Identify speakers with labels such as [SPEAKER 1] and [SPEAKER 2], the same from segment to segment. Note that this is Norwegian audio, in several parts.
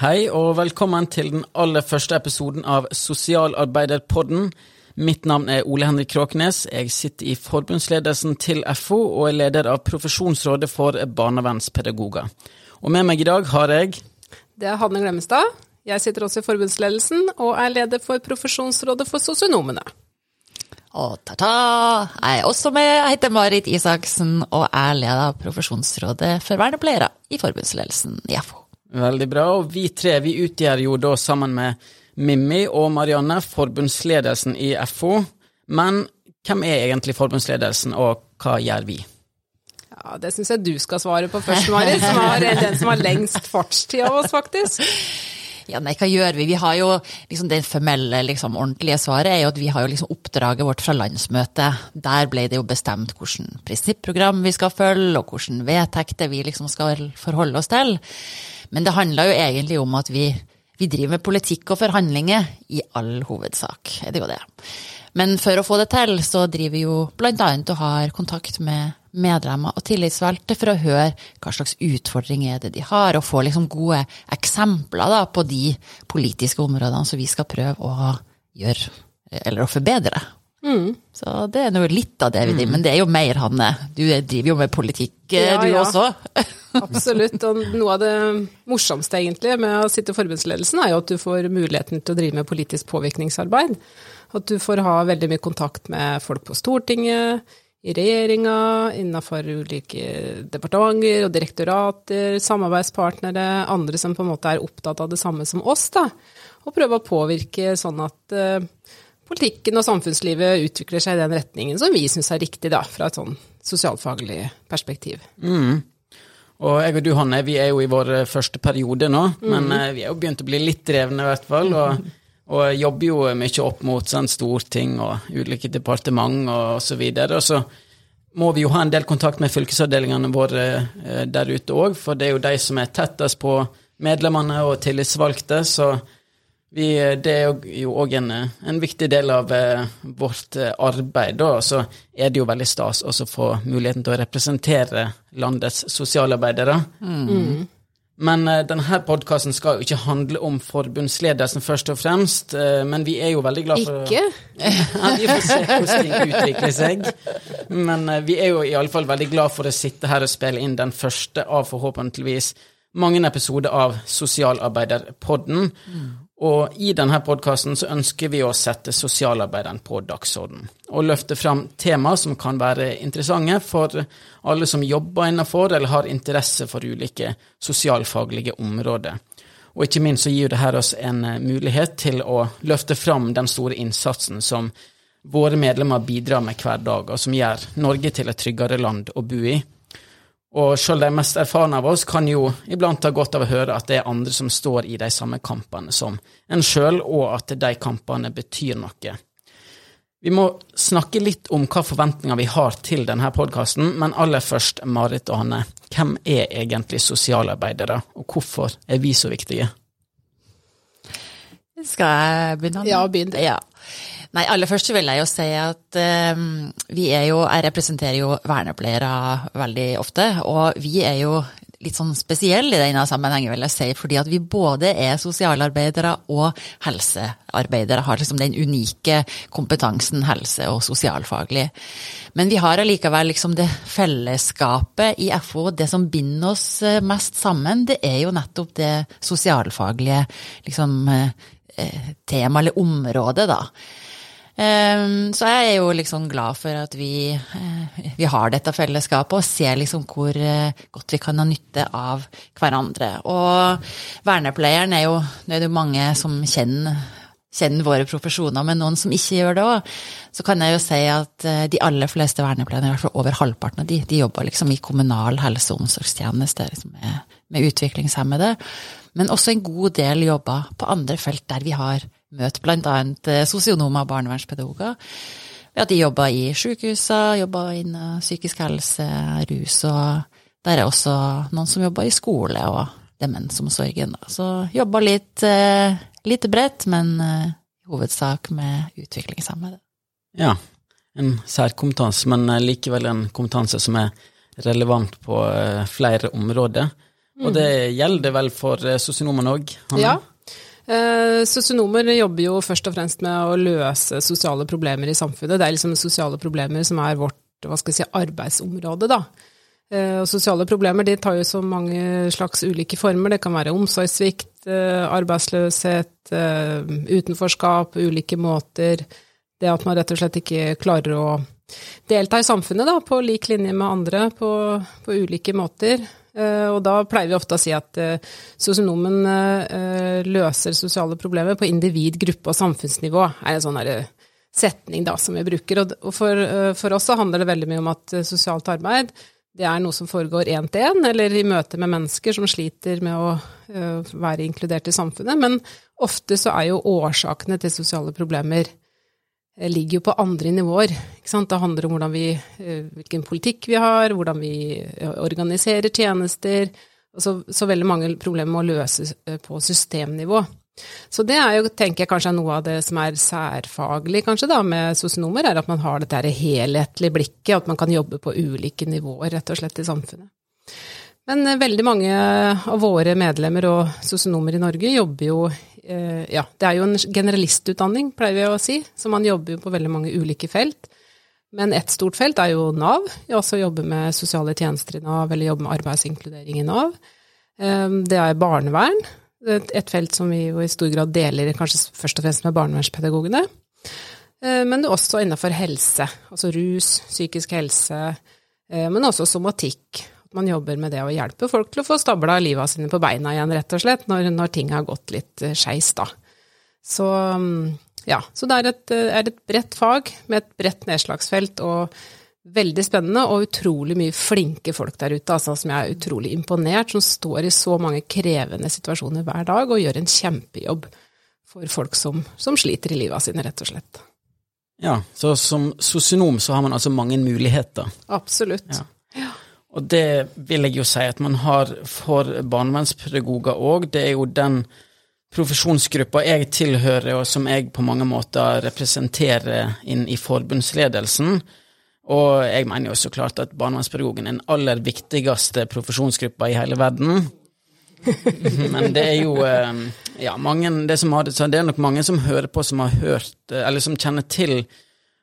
[SPEAKER 1] Hei og velkommen til den aller første episoden av Sosialarbeiderpodden. Mitt navn er Ole Henrik Kråknes. Jeg sitter i forbundsledelsen til FO og er leder av Profesjonsrådet for barnevernspedagoger. Og med meg i dag har jeg
[SPEAKER 2] Det er Hanne Glemmestad. Jeg sitter også i forbundsledelsen og er leder for Profesjonsrådet for sosionomene.
[SPEAKER 3] Og ta-ta! Jeg er også med. Jeg heter Marit Isaksen og er leder av Profesjonsrådet for vernepleiere i forbundsledelsen i FO.
[SPEAKER 1] Veldig bra. Og vi tre vi utgjør jo da sammen med Mimmi og Marianne forbundsledelsen i FO. Men hvem er egentlig forbundsledelsen, og hva gjør vi?
[SPEAKER 2] Ja, Det syns jeg du skal svare på først, Marit, som er den som har lengst fartstid av oss, faktisk.
[SPEAKER 3] Ja, nei, hva gjør vi? Vi har jo liksom Det formelle, liksom, ordentlige svaret er jo at vi har jo liksom oppdraget vårt fra landsmøtet. Der ble det jo bestemt hvilket prinsipprogram vi skal følge, og hvilke vedtekter vi liksom skal forholde oss til. Men det handler jo egentlig om at vi, vi driver med politikk og forhandlinger i all hovedsak, er det jo det. Men for å få det til, så driver vi jo annet og har kontakt med medlemmer og tillitsvalgte for å høre hva slags utfordringer er det de har, og få liksom gode eksempler da, på de politiske områdene som vi skal prøve å gjøre, eller å forbedre. Mm. Så det er nå litt av det vi driver med, men det er jo mer, Hanne. Du driver jo med politikk, ja, du ja. også.
[SPEAKER 2] Absolutt. Og noe av det morsomste egentlig med å sitte i forbundsledelsen, er jo at du får muligheten til å drive med politisk påvirkningsarbeid. At du får ha veldig mye kontakt med folk på Stortinget, i regjeringa, innenfor ulike departementer og direktorater, samarbeidspartnere, andre som på en måte er opptatt av det samme som oss, da. Og prøve å påvirke sånn at uh, politikken og samfunnslivet utvikler seg i den retningen som vi syns er riktig, da, fra et sånn sosialfaglig perspektiv.
[SPEAKER 1] Mm. Og jeg og du, Hanne, vi er jo i vår eh, første periode nå, mm. men uh, vi er jo begynt å bli litt drevne, i hvert fall. Og, og jobber jo mye opp mot sånn, storting og ulike departement og så videre. Og så må vi jo ha en del kontakt med fylkesavdelingene våre uh, der ute òg, for det er jo de som er tettest på medlemmene og tillitsvalgte. så vi, det er jo òg en, en, viktig del av eh, vårt eh, arbeid. Da. Så er det jo veldig stas å få muligheten til å representere landets sosialarbeidere. Mm. Men eh, denne podkasten skal jo ikke handle om forbundsledelsen først og fremst. Eh, men vi er jo veldig glad for
[SPEAKER 2] Ikke?
[SPEAKER 1] ja, vi får se hvordan ting utvikler seg. Men eh, vi er jo i alle fall veldig glad for å sitte her og spille inn den første av forhåpentligvis mange episoder av Sosialarbeiderpodden. Mm. Og i denne podkasten så ønsker vi å sette sosialarbeideren på dagsorden, og løfte fram temaer som kan være interessante for alle som jobber innenfor eller har interesse for ulike sosialfaglige områder. Og ikke minst så gir det oss en mulighet til å løfte fram den store innsatsen som våre medlemmer bidrar med hver dag, og som gjør Norge til et tryggere land å bo i. Og sjøl de mest erfarne av oss kan jo iblant ha godt av å høre at det er andre som står i de samme kampene som en sjøl, og at de kampene betyr noe. Vi må snakke litt om hva forventninger vi har til denne podkasten, men aller først, Marit og Hanne, hvem er egentlig sosialarbeidere, og hvorfor er vi så viktige?
[SPEAKER 3] Skal jeg begynne?
[SPEAKER 2] Ja, begynn.
[SPEAKER 3] Ja. Nei, aller først vil jeg jo si at um, vi er jo Jeg representerer jo vernepleiere veldig ofte, og vi er jo litt sånn spesielle i denne sammenhengen, vil jeg si, fordi at vi både er sosialarbeidere og helsearbeidere. Har liksom den unike kompetansen helse- og sosialfaglig. Men vi har allikevel liksom det fellesskapet i FO, det som binder oss eh, mest sammen, det er jo nettopp det sosialfaglige liksom eh, tema eller området, da. Ehm, så jeg er jo liksom glad for at vi, eh, vi har dette fellesskapet, og ser liksom hvor eh, godt vi kan ha nytte av hverandre. Og vernepleieren er jo Det er jo mange som kjenner, kjenner våre profesjoner, men noen som ikke gjør det òg. Så kan jeg jo si at eh, de aller fleste vernepleierne, i hvert fall over halvparten av de, de jobber liksom i kommunal helse- og omsorgstjeneste liksom med, med utviklingshemmede. Men også en god del jobber på andre felt der vi har møter bl.a. Eh, sosionomer og barnevernspedagoger. At de jobber i sykehuser, jobber innen psykisk helse, rus, og der er også noen som jobber i skole og demensomsorgen. Så jobber litt, eh, litt bredt, men eh, i hovedsak med utviklingshemmede.
[SPEAKER 1] Ja, en særkompetanse, men likevel en kompetanse som er relevant på flere områder. Og det gjelder vel for sosionomene òg?
[SPEAKER 2] Ja. Eh, sosionomer jobber jo først og fremst med å løse sosiale problemer i samfunnet. Det er liksom sosiale problemer som er vårt hva skal si, arbeidsområde, da. Eh, og sosiale problemer de tar jo så mange slags ulike former. Det kan være omsorgssvikt, eh, arbeidsløshet, utenforskap, ulike måter. Det at man rett og slett ikke klarer å delta i samfunnet da, på lik linje med andre på, på ulike måter. Og da pleier vi ofte å si at sosionomen løser sosiale problemer på individ-, gruppe- og samfunnsnivå. er en sånn setning da, som vi bruker. Og for, for oss så handler det veldig mye om at sosialt arbeid det er noe som foregår én til én, eller i møte med mennesker som sliter med å være inkludert i samfunnet. Men ofte så er jo årsakene til sosiale problemer ligger jo på andre nivåer. Ikke sant? Det handler om vi, uh, hvilken politikk vi har, hvordan vi organiserer tjenester. Så, så veldig mange problemer må løses på systemnivå. Så det er jo, tenker jeg, kanskje noe av det som er særfaglig kanskje da, med sosionomer, er at man har dette helhetlige blikket, at man kan jobbe på ulike nivåer rett og slett i samfunnet. Men eh, veldig mange av våre medlemmer og sosionomer i Norge jobber jo eh, Ja, det er jo en generalistutdanning, pleier vi å si, så man jobber jo på veldig mange ulike felt. Men ett stort felt er jo Nav. Jeg også jobber med sosiale tjenester i Nav, eller jobber med arbeidsinkludering i Nav. Eh, det er barnevern, et felt som vi jo i stor grad deler kanskje først og fremst med barnevernspedagogene. Eh, men også innenfor helse, altså rus, psykisk helse, eh, men også somatikk. At man jobber med det å hjelpe folk til å få stabla livet sine på beina igjen, rett og slett, når, når ting har gått litt eh, skeis, da. Så mm, ja, så det er et, er et bredt fag med et bredt nedslagsfelt, og veldig spennende og utrolig mye flinke folk der ute, altså, som jeg er utrolig imponert, som står i så mange krevende situasjoner hver dag og gjør en kjempejobb for folk som, som sliter i livet sine, rett og slett.
[SPEAKER 1] Ja, så som sosionom så har man altså mange muligheter.
[SPEAKER 2] Absolutt. Ja.
[SPEAKER 1] Og det vil jeg jo si at man har for barnevernspedagoger òg. Det er jo den profesjonsgruppa jeg tilhører, og som jeg på mange måter representerer inn i forbundsledelsen. Og jeg mener jo så klart at barnevernspedagogen er den aller viktigste profesjonsgruppa i hele verden. Men det er jo eh, ja, mange, det, det, er nok mange som hører på, som har hørt, eh, eller som kjenner til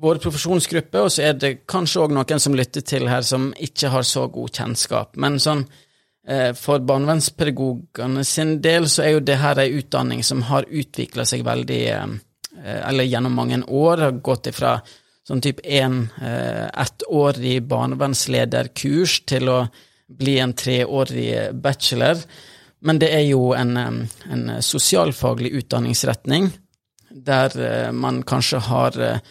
[SPEAKER 1] våre profesjonsgruppe, og så er det kanskje òg noen som lytter til her, som ikke har så god kjennskap. Men sånn, eh, for barnevernspedagogene sin del så er jo det her ei utdanning som har utvikla seg veldig, eller gjennom mange år, har gått ifra sånn type én eh, ettårig barnevernslederkurs til å bli en treårig bachelor. Men det er jo en, en sosialfaglig utdanningsretning der eh, man kanskje har eh,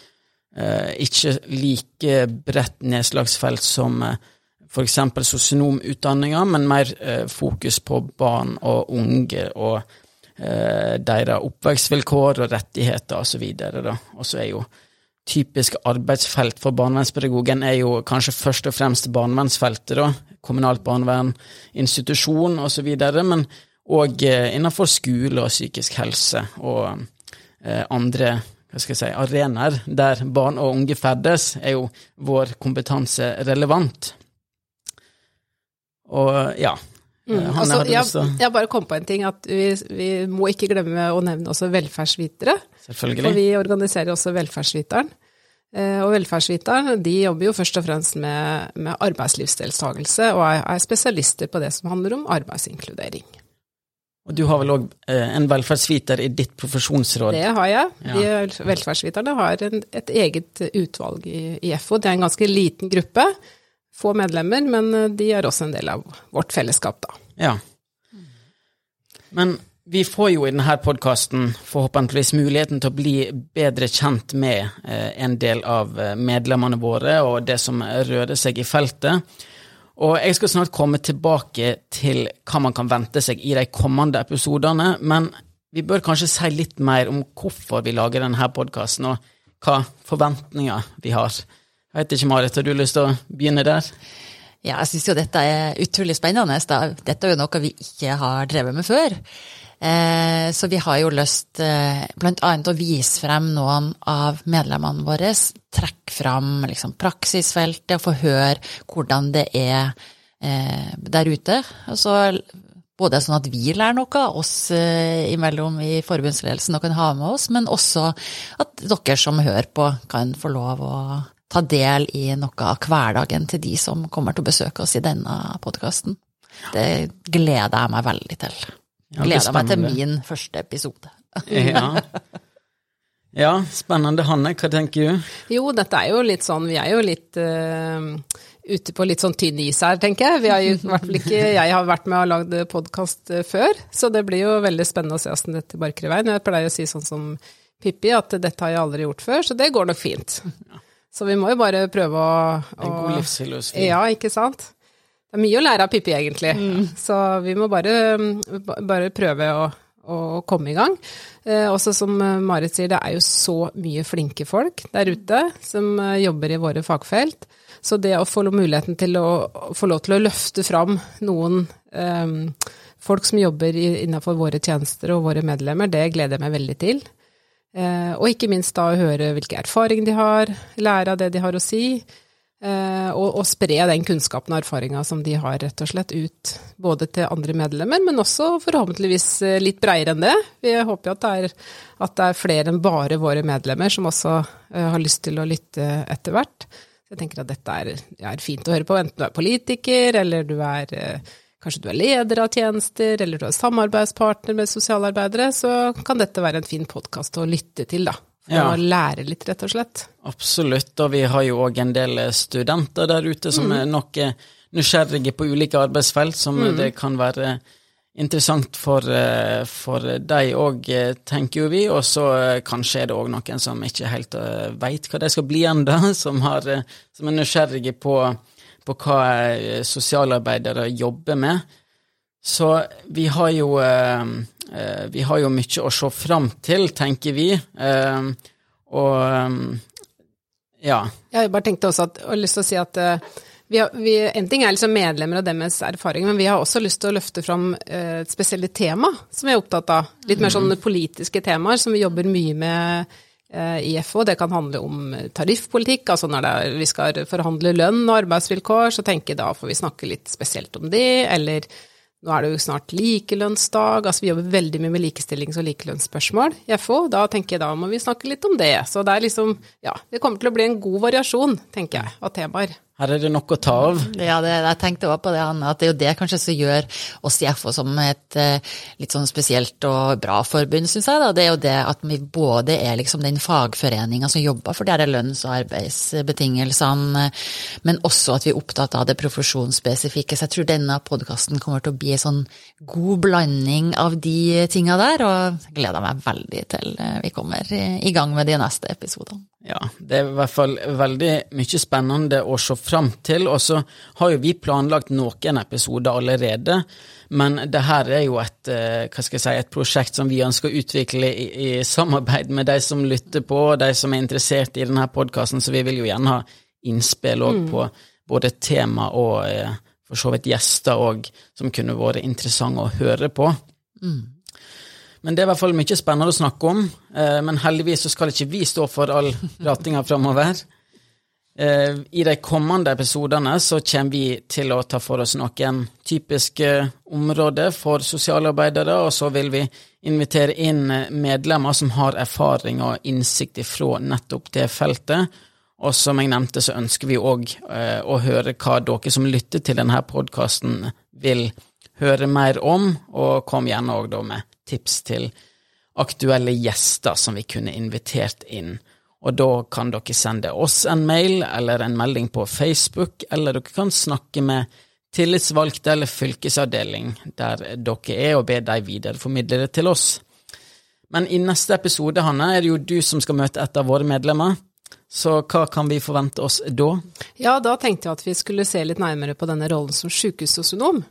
[SPEAKER 1] ikke like bredt nedslagsfelt som f.eks. sosionomutdanninga, men mer fokus på barn og unge og deres oppvekstvilkår og rettigheter osv. Og så er jo typisk arbeidsfelt for barnevernspedagogen er jo kanskje først og fremst barnevernsfeltet, da. Kommunalt barnevern, institusjon osv., men òg eh, innenfor skole og psykisk helse og eh, andre si, arenaer der barn og unge ferdes, er jo vår kompetanse relevant. Og ja.
[SPEAKER 2] Mm. Eh, altså, jeg, jeg, bare kom på en ting, at vi, vi, må ikke glemme å nevne også velferdsvitere.
[SPEAKER 1] Selvfølgelig.
[SPEAKER 2] For vi organiserer også Velferdsviteren. Eh, og Velferdsviteren de jobber jo først og fremst med, med arbeidslivsdeltakelse, og er, er, spesialister på det som handler om arbeidsinkludering.
[SPEAKER 1] Og du har vel òg eh, en velferdsviter i ditt profesjonsråd?
[SPEAKER 2] Det har jeg. Ja. De velferdsviterne har en, et eget utvalg i, i FO. Det er en ganske liten gruppe, få medlemmer, men eh, de er også en del av vårt fellesskap, da.
[SPEAKER 1] Ja. Men vi får jo i denne podkasten forhåpentligvis muligheten til å bli bedre kjent med eh, en del av medlemmene våre og det som rører seg i feltet. Og jeg skal snart komme tilbake til hva man kan vente seg i de kommende episodene, men vi bør kanskje si litt mer om hvorfor vi lager denne podkasten, og hva forventninger vi har. Jeg vet ikke, Marit, har du lyst til å begynne der?
[SPEAKER 3] Ja, jeg syns jo dette er utrolig spennende. Dette er jo noe vi ikke har drevet med før. Eh, så vi har jo lyst eh, bl.a. å vise frem noen av medlemmene våre. Trekke frem liksom, praksisfeltet og få høre hvordan det er eh, der ute. Altså, både sånn at vi lærer noe, oss imellom i forbundsledelsen og kan ha med oss, men også at dere som hører på, kan få lov å ta del i noe av hverdagen til de som kommer til å besøke oss i denne podkasten. Det gleder jeg meg veldig til. Ja, gleder meg til min første episode.
[SPEAKER 1] ja. ja, spennende. Hanne, hva tenker du?
[SPEAKER 2] Jo, dette er jo litt sånn, vi er jo litt uh, ute på litt sånn tynn is her, tenker jeg. Vi har jo hvert fall ikke, jeg har vært med og lagd podkast eh, før, så det blir jo veldig spennende å se åssen dette barker i veien. Jeg pleier å si sånn som Pippi, at dette har jeg aldri gjort før, så det går nok fint. Ja. Så vi må jo bare prøve å, å
[SPEAKER 1] En god livsfilosofi.
[SPEAKER 2] Ja, ikke sant. Det er mye å lære av Pippi, egentlig. Mm. Så vi må bare, bare prøve å, å, komme i gang. Eh, også som Marit sier, det er jo så mye flinke folk der ute som eh, jobber i våre fagfelt. Så det å få muligheten til å få lov til å løfte fram noen eh, folk som jobber innenfor våre tjenester og våre medlemmer, det gleder jeg meg veldig til. Eh, og ikke minst da å høre hvilke erfaringer de har, lære av det de har å si, og, og spre den kunnskapen og erfaringa som de har, rett og slett ut både til andre medlemmer, men også forhåpentligvis eh, litt bredere enn det. Vi håper jo at det er, at det er flere enn bare våre medlemmer som også har lyst til å lytte etter hvert. Jeg tenker at dette er, er fint å høre på, enten du er politiker eller du er Kanskje du er leder av tjenester, eller du er samarbeidspartner med sosialarbeidere, så kan dette være en fin podkast å lytte til, da. Ja. å lære litt, rett og slett.
[SPEAKER 1] Absolutt, og vi har jo òg en del studenter der ute som mm. er nok nysgjerrige på ulike arbeidsfelt, som mm. det kan være interessant for, eh, for deg òg, tenker jo vi. Og så eh, kanskje er det òg noen som ikke helt eh, veit hva de skal bli ennå, som, som er nysgjerrige på på hva eh, sosialarbeidere jobber med. Så vi har jo eh, eh, vi har jo mye å se fram til, tenker vi. Og ja.
[SPEAKER 2] Jeg bare tenkte også at, og lyst til å si at vi har, vi, en ting er liksom medlemmer og deres erfaring, men vi har også lyst til å løfte fram et spesielle tema som vi er opptatt av. Litt mer sånne politiske temaer som vi jobber mye med Eh, i FO. Det kan handle om tariffpolitikk, altså når er, vi skal forhandle lønn og arbeidsvilkår, så tenker jeg da får vi snakke litt spesielt om det, eller nå er det jo snart likelønnsdag, altså vi jobber veldig mye med likestillings- og likelønnsspørsmål i FO, da tenker jeg da må vi snakke litt om det. Så det er liksom, ja, det kommer til å bli en god variasjon, tenker jeg, av temaer.
[SPEAKER 1] Her er det nok å ta av.
[SPEAKER 3] Ja, det, jeg tenkte også på det, Anne, at det er jo det kanskje som gjør oss i FO som et eh, litt sånn spesielt og bra forbund, syns jeg. da, Det er jo det at vi både er liksom den fagforeninga som jobber for her lønns- og arbeidsbetingelsene, men også at vi er opptatt av det profesjonsspesifikke. Så jeg tror denne podkasten kommer til å bli en sånn god blanding av de tinga der, og jeg gleder meg veldig til eh, vi kommer i gang med de neste episodene.
[SPEAKER 1] Ja, det er i hvert fall veldig mye spennende å se fram til, og så har jo vi planlagt noen episoder allerede, men det her er jo et, eh, hva skal jeg si, et prosjekt som vi ønsker å utvikle i, i samarbeid med de som lytter på, og de som er interessert i denne podkasten, så vi vil jo gjerne ha innspill òg mm. på både tema og eh, for så vidt gjester òg, som kunne vært interessante å høre på. Mm. Men det er i hvert fall mye spennende å snakke om. Eh, men heldigvis så skal ikke vi stå for all pratinga framover. Eh, I de kommende episodene så kommer vi til å ta for oss noen typiske områder for sosialarbeidere, og så vil vi invitere inn medlemmer som har erfaring og innsikt ifra nettopp det feltet. Og som jeg nevnte, så ønsker vi òg eh, å høre hva dere som lytter til denne podkasten, vil høre mer om, og kom gjerne òg da med tips til aktuelle gjester som vi kunne invitert inn. Og da kan dere sende oss en mail eller en melding på Facebook, eller dere kan snakke med tillitsvalgte eller fylkesavdeling der dere er, og be de videreformidle det til oss. Men i neste episode, Hanne, er det jo du som skal møte et av våre medlemmer. Så hva kan vi forvente oss da?
[SPEAKER 2] Ja, da tenkte jeg at vi skulle se litt nærmere på denne rollen som sykehussosionom.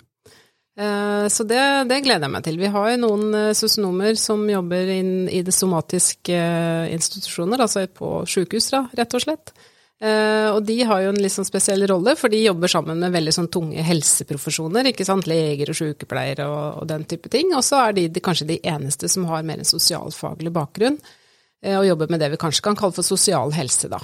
[SPEAKER 2] Eh, så det, det, gleder jeg meg til. Vi har jo noen eh, sosionomer som jobber inn i det somatiske eh, institusjoner, altså på sykehus, da, rett og slett. Og de har jo en litt sånn spesiell rolle, for de jobber sammen med veldig sånn tunge helseprofesjoner, ikke sant, leger og sykepleiere og, og den type ting. Og så er de, de kanskje de eneste som har mer en sosialfaglig bakgrunn, og jobber med det vi kanskje kan kalle for sosial helse, da.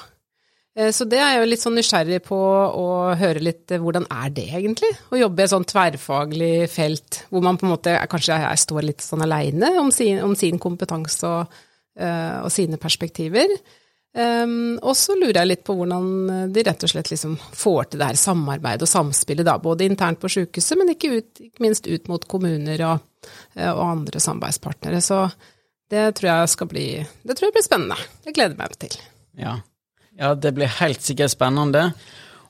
[SPEAKER 2] Eh, så det er jeg jo litt sånn nysgjerrig på å høre litt eh, hvordan er det egentlig? Å jobbe i et sånn tverrfaglig felt hvor man på en måte kanskje jeg står litt sånn aleine om, om, sin kompetanse og, og sine perspektiver. Um, og så lurer jeg litt på hvordan de rett og slett liksom får til det her samarbeidet og samspillet, da, både internt på sykehuset, men ikke, ut, ikke, minst ut mot kommuner og, og, andre samarbeidspartnere. Så det tror jeg skal bli Det tror jeg blir spennende. Det gleder jeg meg til.
[SPEAKER 1] Ja. Ja, det blir helt sikkert spennende.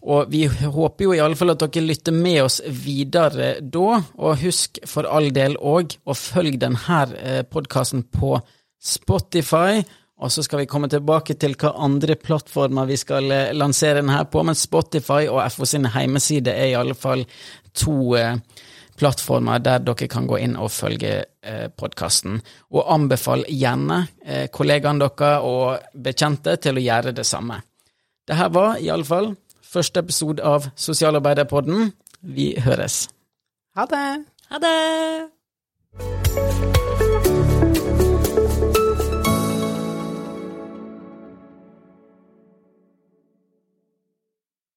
[SPEAKER 1] Og vi håper jo i alle fall at dere lytter med oss videre da, og husk for all del òg å følge denne eh, podkasten på Spotify og så skal vi komme tilbake til hva andre plattformer vi skal eh, lansere den her på, men Spotify og FO sin hjemmeside er i alle fall to eh, plattformer der dere kan gå inn og følge eh, podkasten. Og anbefal gjerne eh, kollegaene deres og bekjente til å gjøre det samme. Dette var i alle fall første episode av Sosialarbeiderpodden. Vi høres.
[SPEAKER 2] Ha det.
[SPEAKER 3] Ha det.